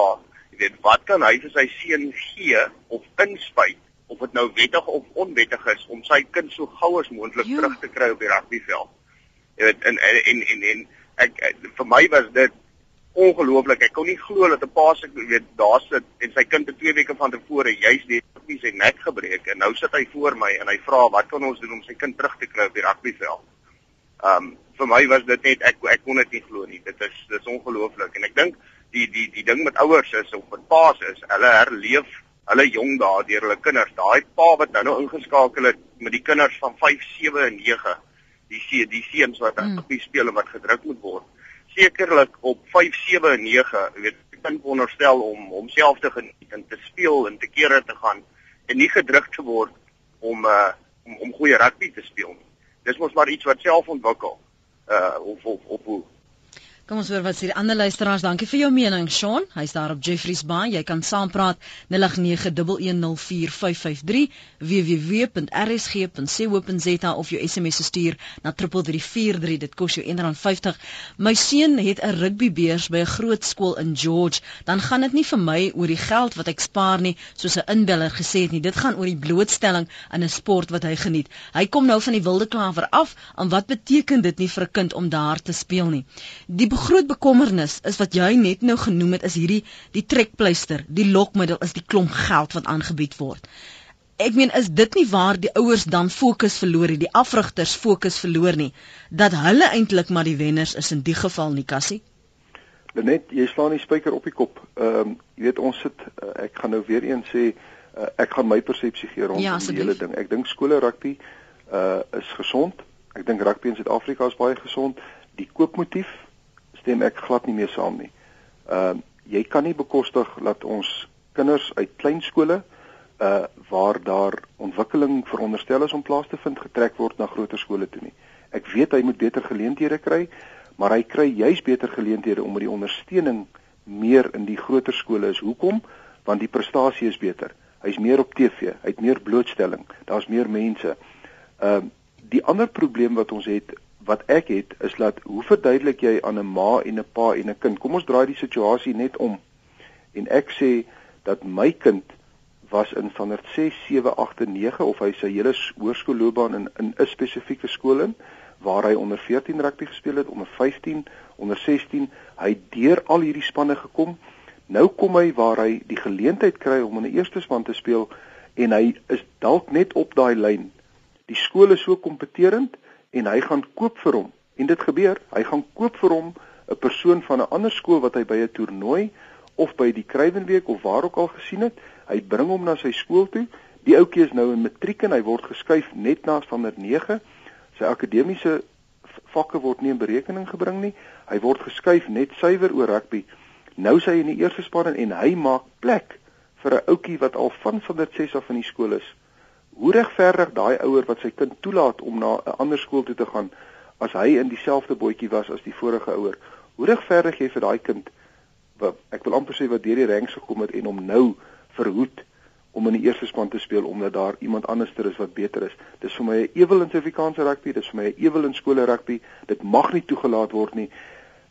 jy weet, wat kan hy vir sy seun gee of inspuit of dit nou wettig of onwettig is om sy kind so gou as moontlik terug te kry op die rugbyveld. Jy weet en en en en, en ek, ek vir my was dit ongelooflik. Ek kon nie glo dat 'n pa se weet daar sit en sy kind het 2 weke van tevore juis net nie sy nek gebreek en nou sit hy voor my en hy vra wat kan ons doen om sy kind terug te kry op die rugbyveld. Um vir my was dit net ek ek kon dit nie glo nie. Dit is dis ongelooflik en ek dink die die die ding met ouers is of met pa's is, hulle herleef hulle jong daar deur hulle kinders. Daai pa wat nou nou ingeskakel het met die kinders van 5, 7 en 9. Die see die seuns wat mm. op die speel en wat gedruk moet word. Sekerlik op 5, 7 en 9, jy weet, die kind wonderstel om homself te geniet en te speel en te kere te gaan en nie gedruk te word om uh om om goeie rugby te speel nie. Dis mos maar iets wat self ontwikkel. Uh of of of hoe Kom ons hoor wat sê die ander luisteraars. Dankie vir jou mening, Sean. Hy's daar op Jeffrey's Bay. Jy kan saampraat 0891104553 www.rsg.co.za of jou SMS stuur na 3343. Dit kos jou R1.50. My seun het 'n rugbybeurs by 'n groot skool in George. Dan gaan dit nie vir my oor die geld wat ek spaar nie, soos 'n inbeller gesê het nie. Dit gaan oor die blootstelling aan 'n sport wat hy geniet. Hy kom nou van die wilde klawer af. En wat beteken dit nie vir 'n kind om daar te speel nie? Die groot bekommernis is wat jy net nou genoem het is hierdie die trekpleister, die lokmiddel is die klomp geld wat aangebied word. Ek meen is dit nie waar die ouers dan fokus verloor het, die afrigters fokus verloor nie, dat hulle eintlik maar die wenners is in die geval nie, Cassie? Net jy slaan die spyker op die kop. Ehm um, jy weet ons sit uh, ek gaan nou weer een sê uh, ek gaan my persepsie gee rondom Ja, die hele ding. Ek dink skole rugby uh is gesond. Ek dink rugby in Suid-Afrika is baie gesond. Die koopmotief stem ek glad nie mee saam nie. Ehm jy kan nie bekostig dat ons kinders uit klein skole uh waar daar ontwikkeling veronderstel is om plaas te vind getrek word na groter skole toe nie. Ek weet hy moet beter geleenthede kry, maar hy kry juis beter geleenthede omdat die ondersteuning meer in die groter skole is. Hoekom? Want die prestasie is beter. Hy's meer op TV, hy het meer blootstelling, daar's meer mense. Ehm uh, die ander probleem wat ons het, wat ek het, is dat hoe verduidelik jy aan 'n ma en 'n pa en 'n kind? Kom ons draai die situasie net om. En ek sê dat my kind was in standaard 6, 7, 8 en 9 of hy sy hele hoërskoolloopbaan in in 'n spesifieke skool in waar hy onder 14 rugby gespeel het, onder 15, onder 16, hy deur al hierdie spanne gekom. Nou kom hy waar hy die geleentheid kry om in 'n eerste span te speel en hy is dalk net op daai lyn. Die skool is so kompeterend en hy gaan koop vir hom. En dit gebeur, hy gaan koop vir hom 'n persoon van 'n ander skool wat hy by 'n toernooi of by die Kruiwenweek of waar ook al gesien het. Hy bring hom na sy skool toe. Die ouetjie is nou in matriek en hy word geskuif net na standaard 9. Sy akademiese vakke word nie in berekening gebring nie. Hy word geskuif net suiwer oor rugby. Nou sy in die eerste span en hy maak plek vir 'n ouetjie wat al van standaard 6 af in die skool is. Hoe regverdig daai ouer wat sy kind toelaat om na 'n ander skool toe te gaan as hy in dieselfde bootjie was as die vorige ouer? Hoe regverdig jy vir daai kind wat ek wil amper sê wat deur die ranks gekom het en hom nou verhoed om in die eerste span te speel omdat daar iemand anderster is wat beter is. Dis vir my 'n ewel in Suid-Afrikaanse rugby, dis vir my 'n ewel in skole rugby. Dit mag nie toegelaat word nie.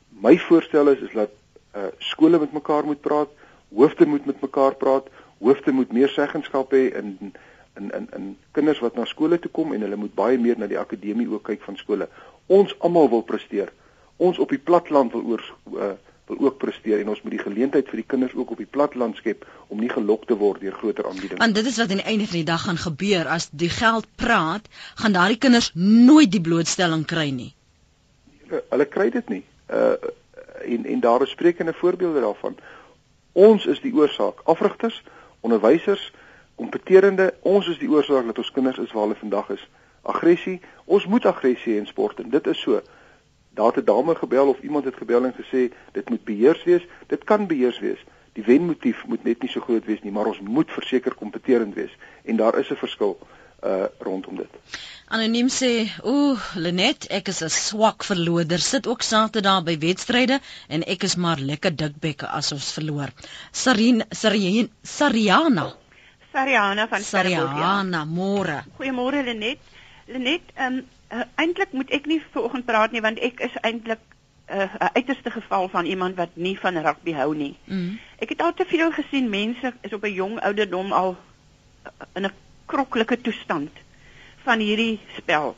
My voorstel is is dat uh, skole met mekaar moet praat, hoofde moet met mekaar praat, hoofde moet meer seggenskap hê in in in in kinders wat na skole toe kom en hulle moet baie meer na die akademie ook kyk van skole. Ons almal wil presteer. Ons op die platteland wil oor uh, wil ook presteer en ons moet die geleentheid vir die kinders ook op die platteland skep om nie gelok te word deur groter aanbieding. Want dit is wat aan die einde van die dag gaan gebeur as die geld praat, gaan daardie kinders nooit die blootstelling kry nie. Hulle- kry dit nie. Uh en en daar is sprekende voorbeelde daarvan. Ons is die oorsaak. Afrigters, onderwysers, kompeterende, ons is die oorsaak dat ons kinders is waar hulle vandag is. Aggressie, ons moet aggressie in sport en dit is so. Daar het 'n dame gebel of iemand het gebel en gesê dit moet beheers wees. Dit kan beheers wees. Die wenmotief moet net nie so groot wees nie, maar ons moet verseker kompeterend wees en daar is 'n verskil uh rondom dit. Anoniem sê, "Ooh, Lenet, ek is 'n swak verloder. Sit ook Saterdag by wedstryde en ek is maar lekker dikbekke as ons verloor." Sarin Sarin Sariana. Sariana van Stellenbosch. Ja. Sariana, môre. Goeiemôre Lenet. Lenet, ehm um, uh, eintlik moet ek nie vanoggend praat nie want ek is eintlik 'n uh, uiterste geval van iemand wat nie van rugby hou nie. Mm. Ek het al te veel gesien mense is op 'n jong ouderdom al uh, in 'n kroklike toestand van hierdie spel.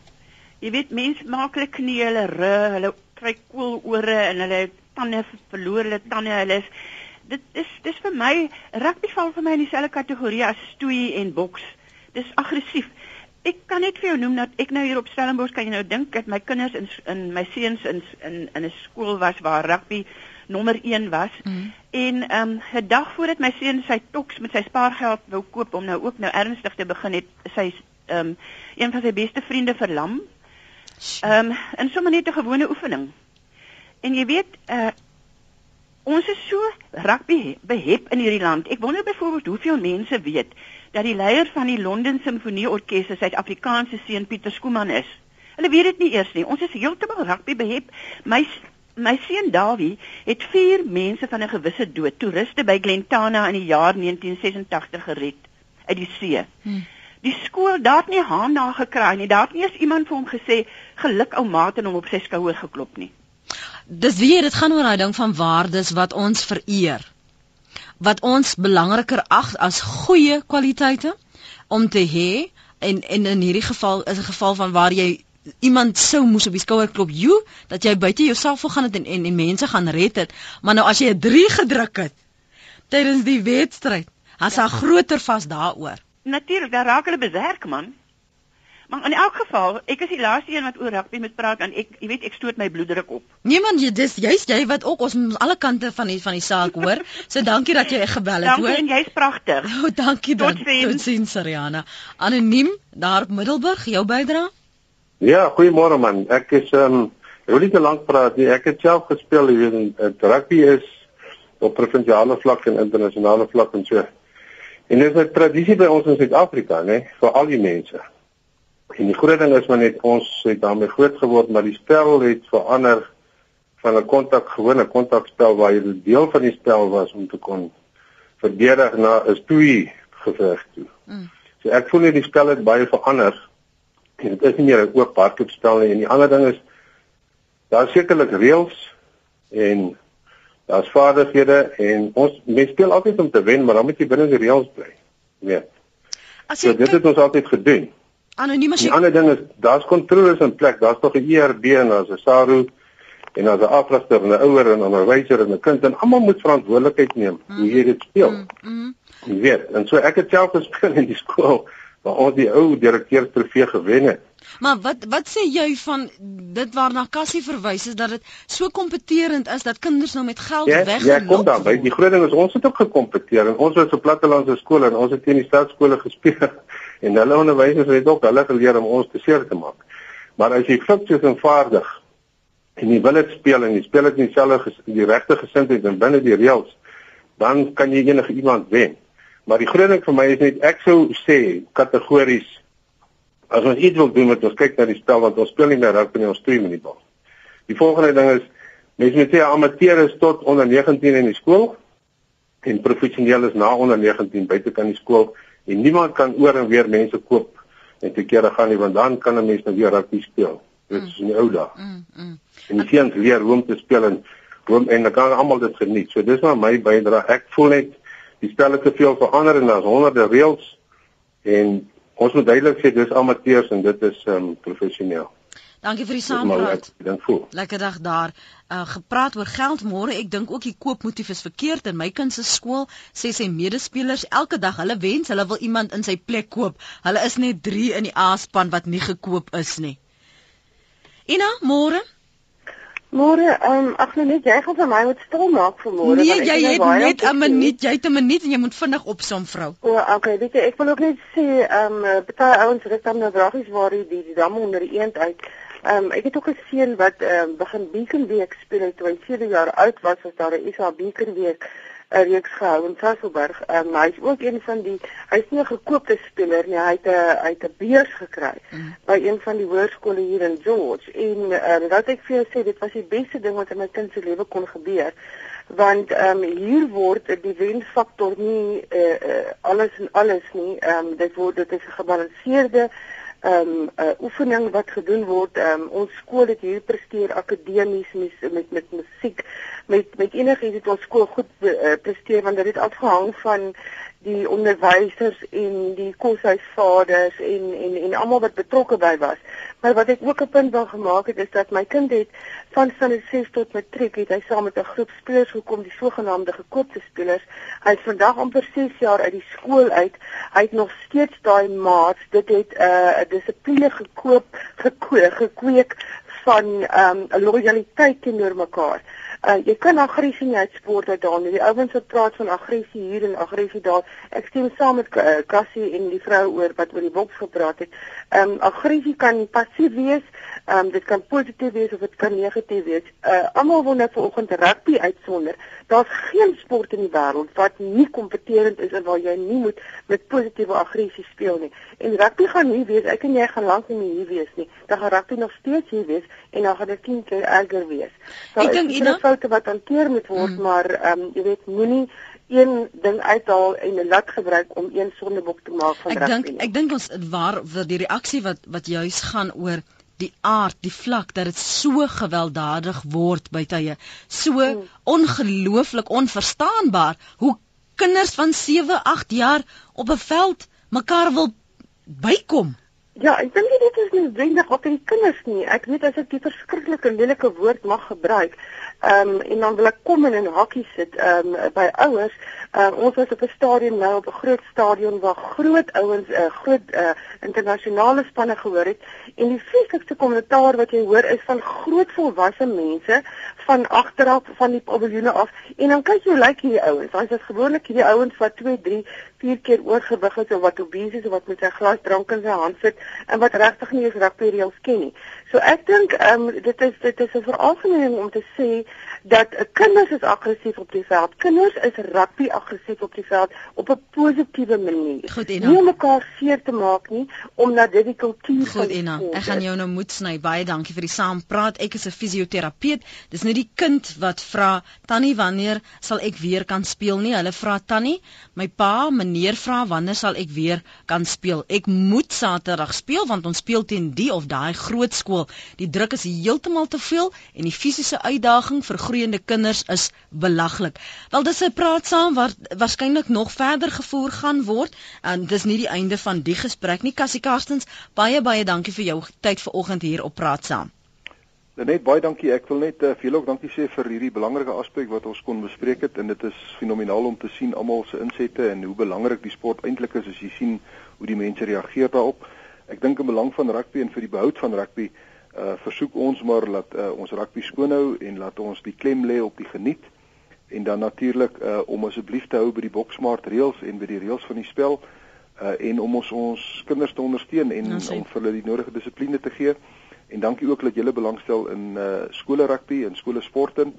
Jy weet mense maak hulle knie, hulle rug, hulle kry koolore en hulle tande verloor hulle tande, hulle is dit is dis vir my rugby val vir my in dieselfde kategorie as stoei en boks. Dis aggressief. Ek kan net vir jou noem dat ek nou hier op Stellenbosch kan jy nou dink dat my kinders in in my seuns in in in 'n skool was waar rugby nommer 1 was. Mm. En ehm um, 'n dag voordat my seun sy toks met sy spaargeld wou koop om nou ook nou ernstig te begin het, sy ehm um, een van sy beste vriende verlam. Ehm um, in sommer net 'n gewone oefening. En jy weet, uh ons is so rugby behep in hierdie land. Ek wonder byvoorbeeld hoeveel mense weet dat die leier van die London Simfonieorkes 'n Suid-Afrikaanse seun Pieter Skooman is. Hulle weet dit nie eers nie. Ons is heeltemal rugby behep. My my seun Dawie het vier mense van 'n gewisse dood, toeriste by Glentana in die jaar 1986 gered uit die see. Hmm. Die skool daar het nie haan na gekraai nie. Daar het nie eens iemand vir hom gesê geluk ou maat en hom op sy skouer geklop nie. Dis weer dit gaan oor daai ding van waardes wat ons vereer. Wat ons belangriker ag as goeie kwaliteite om te hê en en in hierdie geval is 'n geval van waar jy iemand sou moes op die skouer klop, "Jo, dat jy buite jouself wil gaan het en en, en mense gaan red het." Maar nou as jy 'n 3 gedruk het tydens die wedstryd, as 'n groter vas daaroor. Natuurlik, dan raak hulle bewerk man. Maar in elk geval, ek is die laaste een wat oor rugby moet praat en ek jy weet ek stoot my bloeddruk op. Nee man, jy dis jy's jy wat ook ons moet alle kante van die van die saak hoor. <laughs> So dankie dat jy gebel het, Dankie hoor. en jy's pragtig. <laughs> Oh, dankie dan. Totsiens. Totsiens, Ariana. Anoniem daar op Middelburg, jou bydrae? Ja, goeiemôre man. Ek is ehm um, ek wil nie te lank praat nie. Ek het self gespeel, jy weet, en rugby is op provinsiale vlak en internasionale vlak en so. En dit is 'n tradisie by ons in Suid-Afrika, né, vir al die mense. En die groot ding is maar net ons het daarmee groot geword, maar die spel het verander van 'n kontak gewone kontakspel waar jy deel van die spel was om te kon verdedig na 'n stoei geveg toe. Mm. So ek voel net die spel het baie verander en dit is nie meer 'n oop hardloopspel nie en die ander ding is daar sekerlik reëls en daar's vaardighede en ons mense speel altyd om te wen maar dan moet jy binne die reëls bly. Nee. As So jy dit kyk, het ons altyd gedoen. Anoniem as Die jy ander ding is daar's kontroles in plek. Daar's tog 'n ERB en daar's 'n SARU en daar's 'n afrigter en 'n ouer en 'n onderwyser en 'n kind en almal moet verantwoordelikheid neem hoe jy dit speel. Mm, mm. Jy weet, en so ek het self gespeel in die skool waar ons die ou direkteur trofee gewen het. Maar wat wat sê jy van dit waarna Cassie verwys is dat dit so kompeterend is dat kinders nou met geld Ja, weg. ja, kom dan by. Die groot ding is ons het ook gekompeteer en ons was op plattelandse skole en ons het teen die stadskole <laughs> gespeel en hulle onderwysers het ook hulle geleer om ons te seer te maak. Maar as jy fiks is en vaardig en jy wil dit speel en jy speel dit in dieselfde die regte gesindheid en binne die reëls, dan kan jy enige iemand wen. Maar die groot ding vir my is net ek sou sê kategories as ons iets wil doen met ons kyk na die spel want ons speel nie meer rugby nie, ons speel met die bal. Die volgende ding is mense moet sê amateur is tot onder 19 in die skool en professioneel is na onder 19 buite kan die skool en niemand kan oor en weer mense koop en te kere gaan nie want dan kan 'n mens nou weer rugby speel. Dit is in die ou dae. Mm, mm. En die seuns leer hoe om te speel en hoe en dan kan almal dit geniet. So dis maar my bydrae. Ek voel net die spel het te veel verander en daar's honderde reëls en ons moet duidelik sê dis amateurs en dit is um, professioneel. Dankie vir die saampraat. voel. Lekker dag daar. Uh, gepraat oor geld môre. Ek dink ook die koopmotief is verkeerd in my kind se skool. Sê sy medespelers elke dag hulle wens hulle wil iemand in sy plek koop. Hulle is net 3 in die A-span wat nie gekoop is nie. Ina, môre? Môre, ehm um, ag nee, net jy gaan vir my moet stil maak vir môre. Nee, jy nou het baie net 'n minuut. Jy het 'n minuut en jy moet vinnig opsom, vrou. O, okay, weet jy, ek wil ook net sê, ehm um, baie ouens rit dan nou vragies waar die die, die dam onder die eend uit. Ehm um, ek het ook 'n seun wat ehm um, begin Beacon Week speel het toe hy 7 jaar oud was, was daar 'n SA Beacon Week 'n reeks gehou in Sasolburg. Ehm um, hy's ook een van die hy's nie 'n gekoopte speler nie, hy het 'n hy het 'n beurs gekry Mm. by een van die hoërskole hier in George en ehm um, dat ek vir jou sê dit was die beste ding wat in my kind se lewe kon gebeur want ehm um, hier word die wenfaktor nie eh uh, uh, alles en alles nie. Ehm um, dit word dit is 'n gebalanseerde ehm um, uh, oefening wat gedoen word. Ehm um, ons skool het hier presteer akademies met met met musiek met met enigiets het ons skool goed uh, presteer want dit het afgehang van die onderwysers en die koshuisvaders en en en almal wat betrokke by was. Maar wat ek ook 'n punt wil gemaak het is dat my kind het van standaard 6 tot matriek het hy saam met 'n groep spelers gekom, die sogenaamde gekoopte spelers. Hy is vandag amper 6 jaar uit die skool uit. Hy het nog steeds daai maats. Dit het 'n uh, dissipline gekoop, gekweek, gekweek van ehm um, 'n lojaliteit teenoor mekaar. Uh, jy kan aggressie nie uitsport uit daar nie. Die ouens wat praat van aggressie hier en aggressie daar. Ek stem saam met uh, Cassie en die vrou oor wat oor die boks gepraat het. Ehm um, aggressie kan passief wees, ehm um, dit kan positief wees of dit kan negatief wees. Uh almal wil net vanoggend rugby uitsonder. Daar's geen sport in die wêreld wat nie kompeterend is en waar jy nie moet met positiewe aggressie speel nie. En rugby gaan nie wees, ek en jy gaan lank nie hier wees nie. Dan gaan rugby nog steeds hier wees en dan gaan dit 10 keer erger wees. So, Ek dink, Ina- foute wat hanteer moet word, mm. maar ehm um, jy weet moenie een ding uithaal en 'n lat gebruik om een sondebok te maak van Ek rugby. dink nie. ek dink ons waar vir die reaksie wat wat juis gaan oor die aard, die vlak dat dit so gewelddadig word by tye. So Hmm. ongelooflik onverstaanbaar hoe kinders van 7, 8 jaar op 'n veld mekaar wil bykom. Ja, ek dink nie dit is noodwendig op die kinders nie. Ek weet as ek die verskriklike lelike woord mag gebruik, ehm um, en dan wil ek kom in 'n hakkie sit ehm um, by ouers. Uh, ons was op 'n stadion nou op 'n groot stadion waar groot ouens 'n uh, groot uh, internasionale spanne gehoor het. En die vreeslikste kommentaar wat jy hoor is van groot volwasse mense van agteraf van die paviljoene af. En dan kyk jy hoe lyk hierdie ouens. Hulle is gewoonlik hierdie ouens wat 2, 3, 4 keer oorgewig is of wat obese is of wat met sy glas drank in sy hand sit en wat regtig nie eens rugby reëls ken nie. So ek dink ehm um, dit is dit is 'n veralgemening om te sê dat uh, kinders is aggressief op die veld. Kinders is rugby aggressief op die veld op 'n positiewe manier. Goed, Ena. Nie om mekaar seer te maak nie, omdat dit die kultuur van Goed die Ena, sport ek gaan jou nou moed sny. Baie dankie vir die saampraat. Ek is 'n fisioterapeut. Dis nie die kind wat vra Tannie wanneer sal ek weer kan speel nie. Hulle vra Tannie, my pa, meneer vra wanneer sal ek weer kan speel. Ek moet Saterdag speel want ons speel teen die of daai groot skool. Die druk is heeltemal te veel en die fisiese uitdaging vir groeiende kinders is belaglik. Wel dis 'n praat saam wat waarskynlik nog verder gevoer gaan word en dis nie die einde van die gesprek nie. Cassie Karstens, baie baie dankie vir jou tyd vanoggend hier op praat saam. Net baie dankie. Ek wil net uh, vir julle ook dankie sê vir hierdie belangrike aspek wat ons kon bespreek het en dit is fenomenaal om te sien almal se insette en hoe belangrik die sport eintlik is as jy sien hoe die mense reageer daarop. Ek dink in belang van rugby en vir die behoud van rugby uh versoek ons maar dat uh, ons rugby skoon hou en laat ons die klem lê op die geniet en dan natuurlik uh om asseblief te hou by die boksmart reëls en by die reëls van die spel uh en om ons ons kinders te ondersteun en om vir hulle die nodige dissipline te gee. En dankie ook dat julle belangstel in uh skole rugby en skole sporten.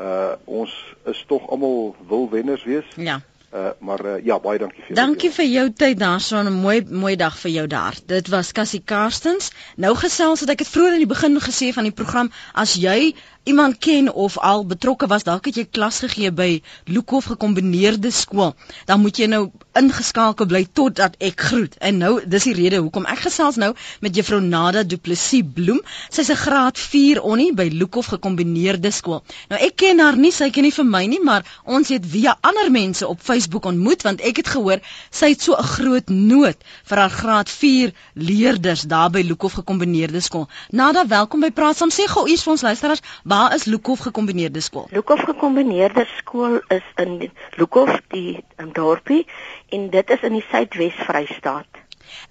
Uh ons is tog almal wil wenners wees. Ja. Uh maar uh, ja, baie dankie vir Dankie vir jou tyd daarson 'n mooi mooi dag vir jou daar. Dit was Cassie Karstens. Nou gesels het ek het vroeër in die begin gesê van die program as jy iemand ken of al betrokke was, dalk het jy klas gegee by Lukhof gekombineerde skool, dan moet jy nou ingeskakel bly totdat ek groet. En nou, dis die rede hoekom ek gesels nou met juffrou Nada Du Plessis Bloem. Sy's 'n graad 4 onnie by Lukhof gekombineerde skool. Nou ek ken haar nie, sy ken nie vir my nie, maar ons het via ander mense op Facebook ontmoet want ek het gehoor sy het so 'n groot nood vir haar graad 4 leerders daar by Lukhof gekombineerde skool. Nada, welkom by Praat Saam. Sê gou eers vir ons luisteraars, waar is Lukhof gekombineerde skool? Lukhof gekombineerde skool is in Lukhof die um, dorpie en dit is in die Suidwes Vrystaat.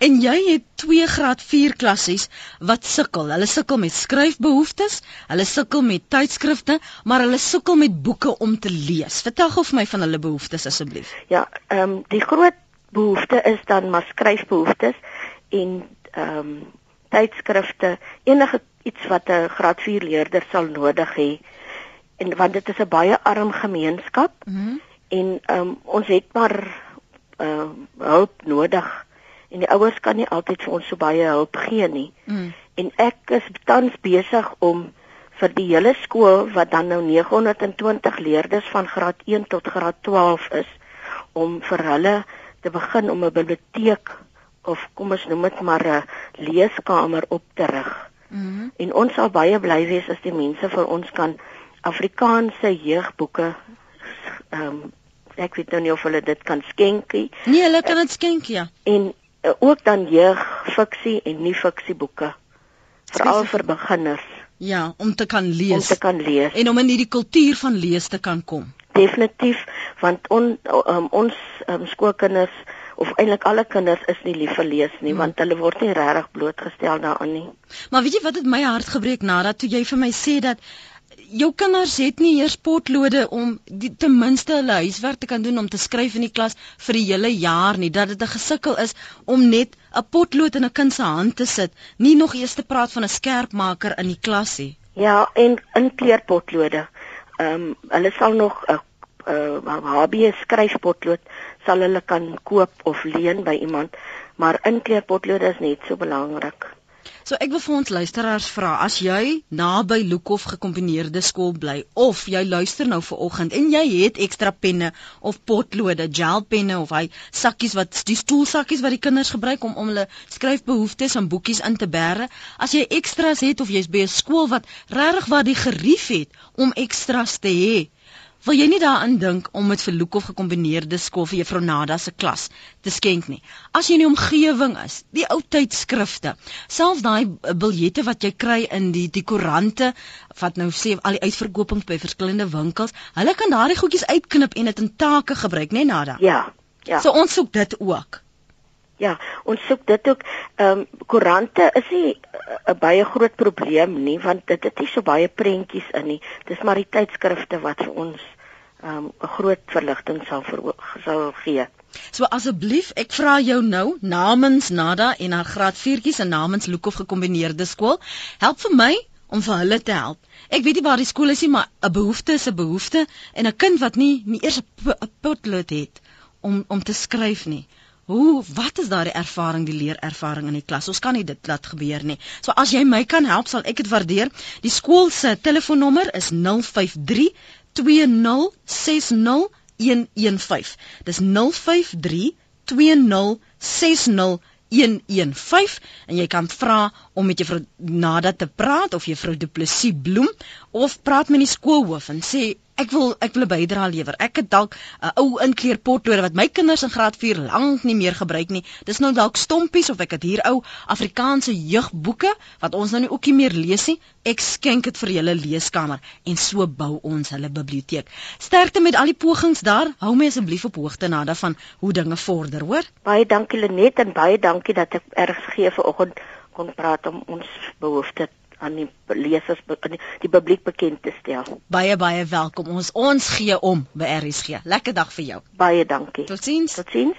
En jy het twee graad 4 klassies wat sukkel. Hulle sukkel met skryfbehoeftes, hulle sukkel met tydskrifte, maar hulle sukkel met boeke om te lees. Vertel gou vir my van hulle behoeftes asseblief. Ja, ehm um, die groot behoefte is dan maar skryfbehoeftes en ehm um, tydskrifte, enige iets wat 'n graad 4 leerder sal nodig hê. En want dit is 'n baie arm gemeenskap. Mm en ehm um, ons het maar uh, hulp nodig en die ouers kan nie altyd vir ons so baie hulp gee nie. mm. En ek is tans besig om vir die hele skool wat dan nou 920 leerders van graad 1 tot graad 12 is om vir hulle te begin om 'n biblioteek of kom ons noem dit maar 'n leeskamer op te rig. Mm. En ons sal baie bly wees as die mense vir ons kan Afrikaanse jeugboeke ehm um, ek weet nou nie of hulle dit kan skenkie Nee, hulle kan dit skenk ja. en uh, ook dan jeugfiksie en nie fiksieboeke veral vir beginners Ja, om te kan om lees te kan lees. en om in hierdie kultuur van lees te kan kom. Definitief want on, um, ons um, skoolkinders of eintlik alle kinders is nie lief vir lees nie Hmm. want hulle word nie regtig blootgestel daaraan nie. Maar weet jy wat het my hart gebreek nadat toe jy vir my sê dat jou kinders het nie eers potlode om die, ten minste hulle huiswerk te kan doen om te skryf in die klas vir die hele jaar nie dat dit 'n gesukkel is om net 'n potlood in 'n kind se hand te sit nie nog eers te praat van 'n skerpmaker in die klas nie Ja, en inkleurpotlode. Ehm um, hulle sal nog 'n uh, HB skryfpotlood sal hulle kan koop of leen by iemand, maar inkleurpotlode is net so belangrik. So ek wil vir ons luisteraars vra as jy naby Lukhof gekombineerde skool bly of jy luister nou ver oggend en jy het ekstra penne of potlode, gelpenne of hy sakkies wat die stoelsakkies wat die kinders gebruik om om hulle skryfbehoeftes en boekies in te bære, as jy ekstras het of jy's by 'n skool wat regtig waar die gerief het om ekstras te hê, wil jy nie daaraan dink om met vir Lukof gekombineerde skool vir Juffrou Nada se klas te skenk nie. As jy in die omgewing is, die ou tydskrifte, selfs daai biljette wat jy kry in die die koerante wat nou sê al die uitverkopings by verskillende winkels, hulle kan daardie goedjies uitknip en dit in take gebruik, né Nada? Ja. Ja. So ons soek dit ook. Ja, ons soek dit ook. Ehm um, koerante is nie 'n baie groot probleem nie want dit het nie so baie prentjies in nie. Dis maar die tydskrifte wat vir ons ehm um, 'n groot verligting sal vir sal gee. So asseblief, ek vra jou nou namens Nada en haar graad 4tjies en namens Lukhof gekombineerde skool, help vir my om vir hulle te help. Ek weet nie waar die skool is nie, maar 'n behoefte is 'n behoefte en 'n kind wat nie nie eers 'n potlood het om om te skryf nie. Hoe wat is daardie ervaring, die leerervaring in die klas? Ons kan nie dit laat gebeur nie. So as jy my kan help, sal ek dit waardeer. Die skool se telefoonnommer is 053 2060 115. Dis 053 2060 115 en jy kan vra om met juffrou Nada te praat of juffrou Du Plessis Bloem of praat met die skoolhoof en sê ek wil ek wil 'n bydrae lewer. Ek het dalk 'n uh, ou inkleerpotlode wat my kinders in graad 4 lank nie meer gebruik nie. Dis nou dalk stompies of ek het hier ou Afrikaanse jeugboeke wat ons nou nie ookie meer lees nie. Ek skenk dit vir julle leeskamer en so bou ons hulle biblioteek. Sterkte met al die pogings daar. Hou my asseblief op hoogte nada van hoe dinge vorder, hoor? Baie dankie Lenet en baie dankie dat ek ergs gee vanoggend kon praat om ons behoeftes aan die lesers aan die, die publiek bekend te stel. Baie baie welkom. Ons ons gee om by RSG. Lekker dag vir jou. Baie dankie. Totsiens. Totsiens.